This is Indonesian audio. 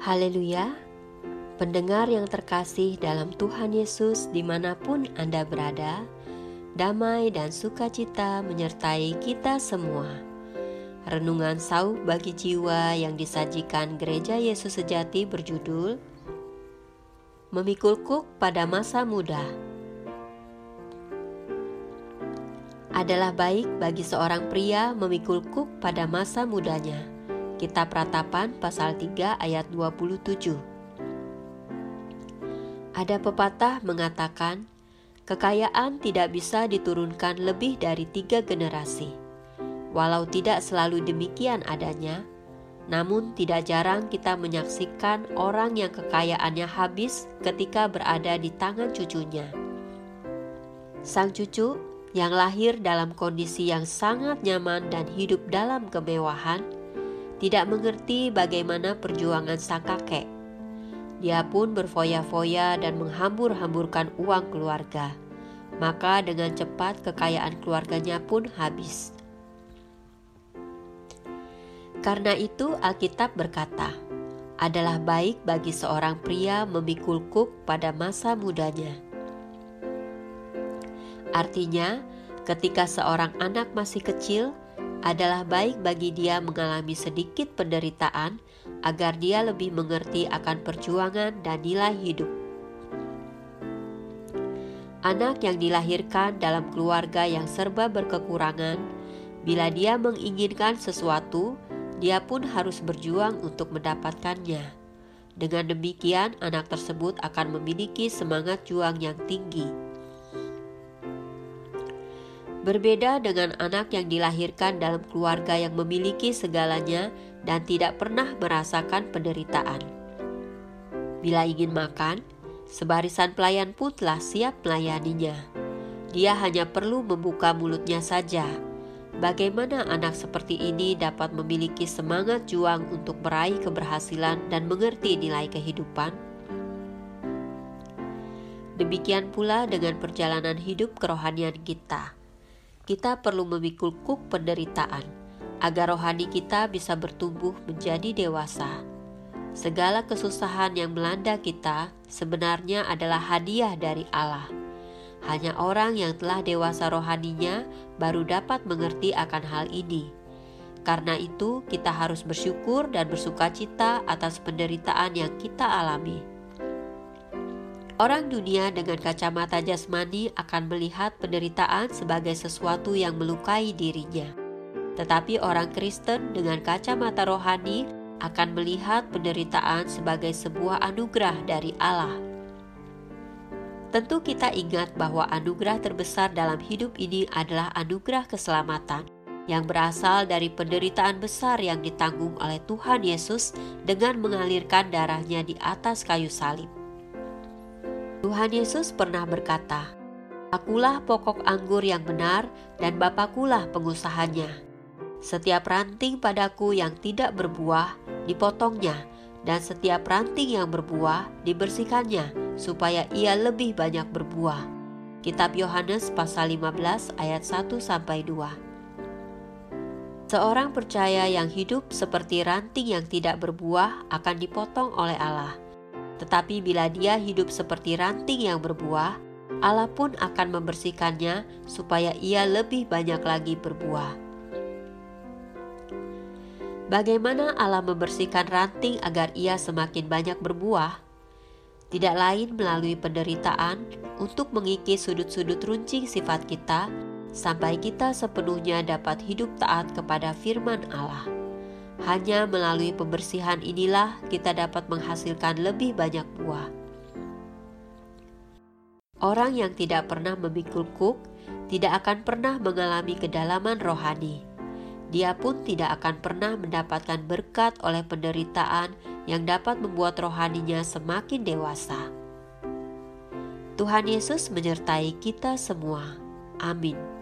Haleluya, pendengar yang terkasih dalam Tuhan Yesus di mana pun Anda berada, damai dan sukacita menyertai kita semua. Renungan sauh bagi jiwa yang disajikan Gereja Yesus Sejati berjudul Memikul kuk pada masa muda. Adalah baik bagi seorang pria memikul kuk pada masa mudanya Kitab Ratapan pasal 3 ayat 27. Ada pepatah mengatakan, kekayaan tidak bisa diturunkan lebih dari tiga generasi. Walau tidak selalu demikian adanya, namun tidak jarang kita menyaksikan orang yang kekayaannya habis ketika berada di tangan cucunya. Sang cucu yang lahir dalam kondisi yang sangat nyaman dan hidup dalam kemewahan – tidak mengerti bagaimana perjuangan sang kakek. Dia pun berfoya-foya dan menghambur-hamburkan uang keluarga. Maka dengan cepat kekayaan keluarganya pun habis. Karena itu Alkitab berkata, adalah baik bagi seorang pria memikul kuk pada masa mudanya. Artinya, ketika seorang anak masih kecil, adalah baik bagi dia mengalami sedikit penderitaan agar dia lebih mengerti akan perjuangan dan nilai hidup. Anak yang dilahirkan dalam keluarga yang serba berkekurangan, bila dia menginginkan sesuatu, dia pun harus berjuang untuk mendapatkannya. Dengan demikian, anak tersebut akan memiliki semangat juang yang tinggi Berbeda dengan anak yang dilahirkan dalam keluarga yang memiliki segalanya dan tidak pernah merasakan penderitaan. Bila ingin makan, sebarisan pelayan pun telah siap melayaninya. Dia hanya perlu membuka mulutnya saja. Bagaimana anak seperti ini dapat memiliki semangat juang untuk meraih keberhasilan dan mengerti nilai kehidupan? Demikian pula dengan perjalanan hidup kerohanian kita kita perlu memikul kuk penderitaan agar rohani kita bisa bertumbuh menjadi dewasa. Segala kesusahan yang melanda kita sebenarnya adalah hadiah dari Allah. Hanya orang yang telah dewasa rohaninya baru dapat mengerti akan hal ini. Karena itu, kita harus bersyukur dan bersuka cita atas penderitaan yang kita alami. Orang dunia dengan kacamata jasmani akan melihat penderitaan sebagai sesuatu yang melukai dirinya. Tetapi orang Kristen dengan kacamata rohani akan melihat penderitaan sebagai sebuah anugerah dari Allah. Tentu kita ingat bahwa anugerah terbesar dalam hidup ini adalah anugerah keselamatan yang berasal dari penderitaan besar yang ditanggung oleh Tuhan Yesus dengan mengalirkan darahnya di atas kayu salib. Tuhan Yesus pernah berkata, Akulah pokok anggur yang benar dan Bapakulah pengusahanya. Setiap ranting padaku yang tidak berbuah dipotongnya dan setiap ranting yang berbuah dibersihkannya supaya ia lebih banyak berbuah. Kitab Yohanes pasal 15 ayat 1 sampai 2. Seorang percaya yang hidup seperti ranting yang tidak berbuah akan dipotong oleh Allah tetapi bila dia hidup seperti ranting yang berbuah, Allah pun akan membersihkannya supaya ia lebih banyak lagi berbuah. Bagaimana Allah membersihkan ranting agar ia semakin banyak berbuah? Tidak lain melalui penderitaan untuk mengikis sudut-sudut runcing sifat kita, sampai kita sepenuhnya dapat hidup taat kepada firman Allah. Hanya melalui pembersihan inilah kita dapat menghasilkan lebih banyak buah. Orang yang tidak pernah memikul kuk tidak akan pernah mengalami kedalaman rohani. Dia pun tidak akan pernah mendapatkan berkat oleh penderitaan yang dapat membuat rohaninya semakin dewasa. Tuhan Yesus menyertai kita semua. Amin.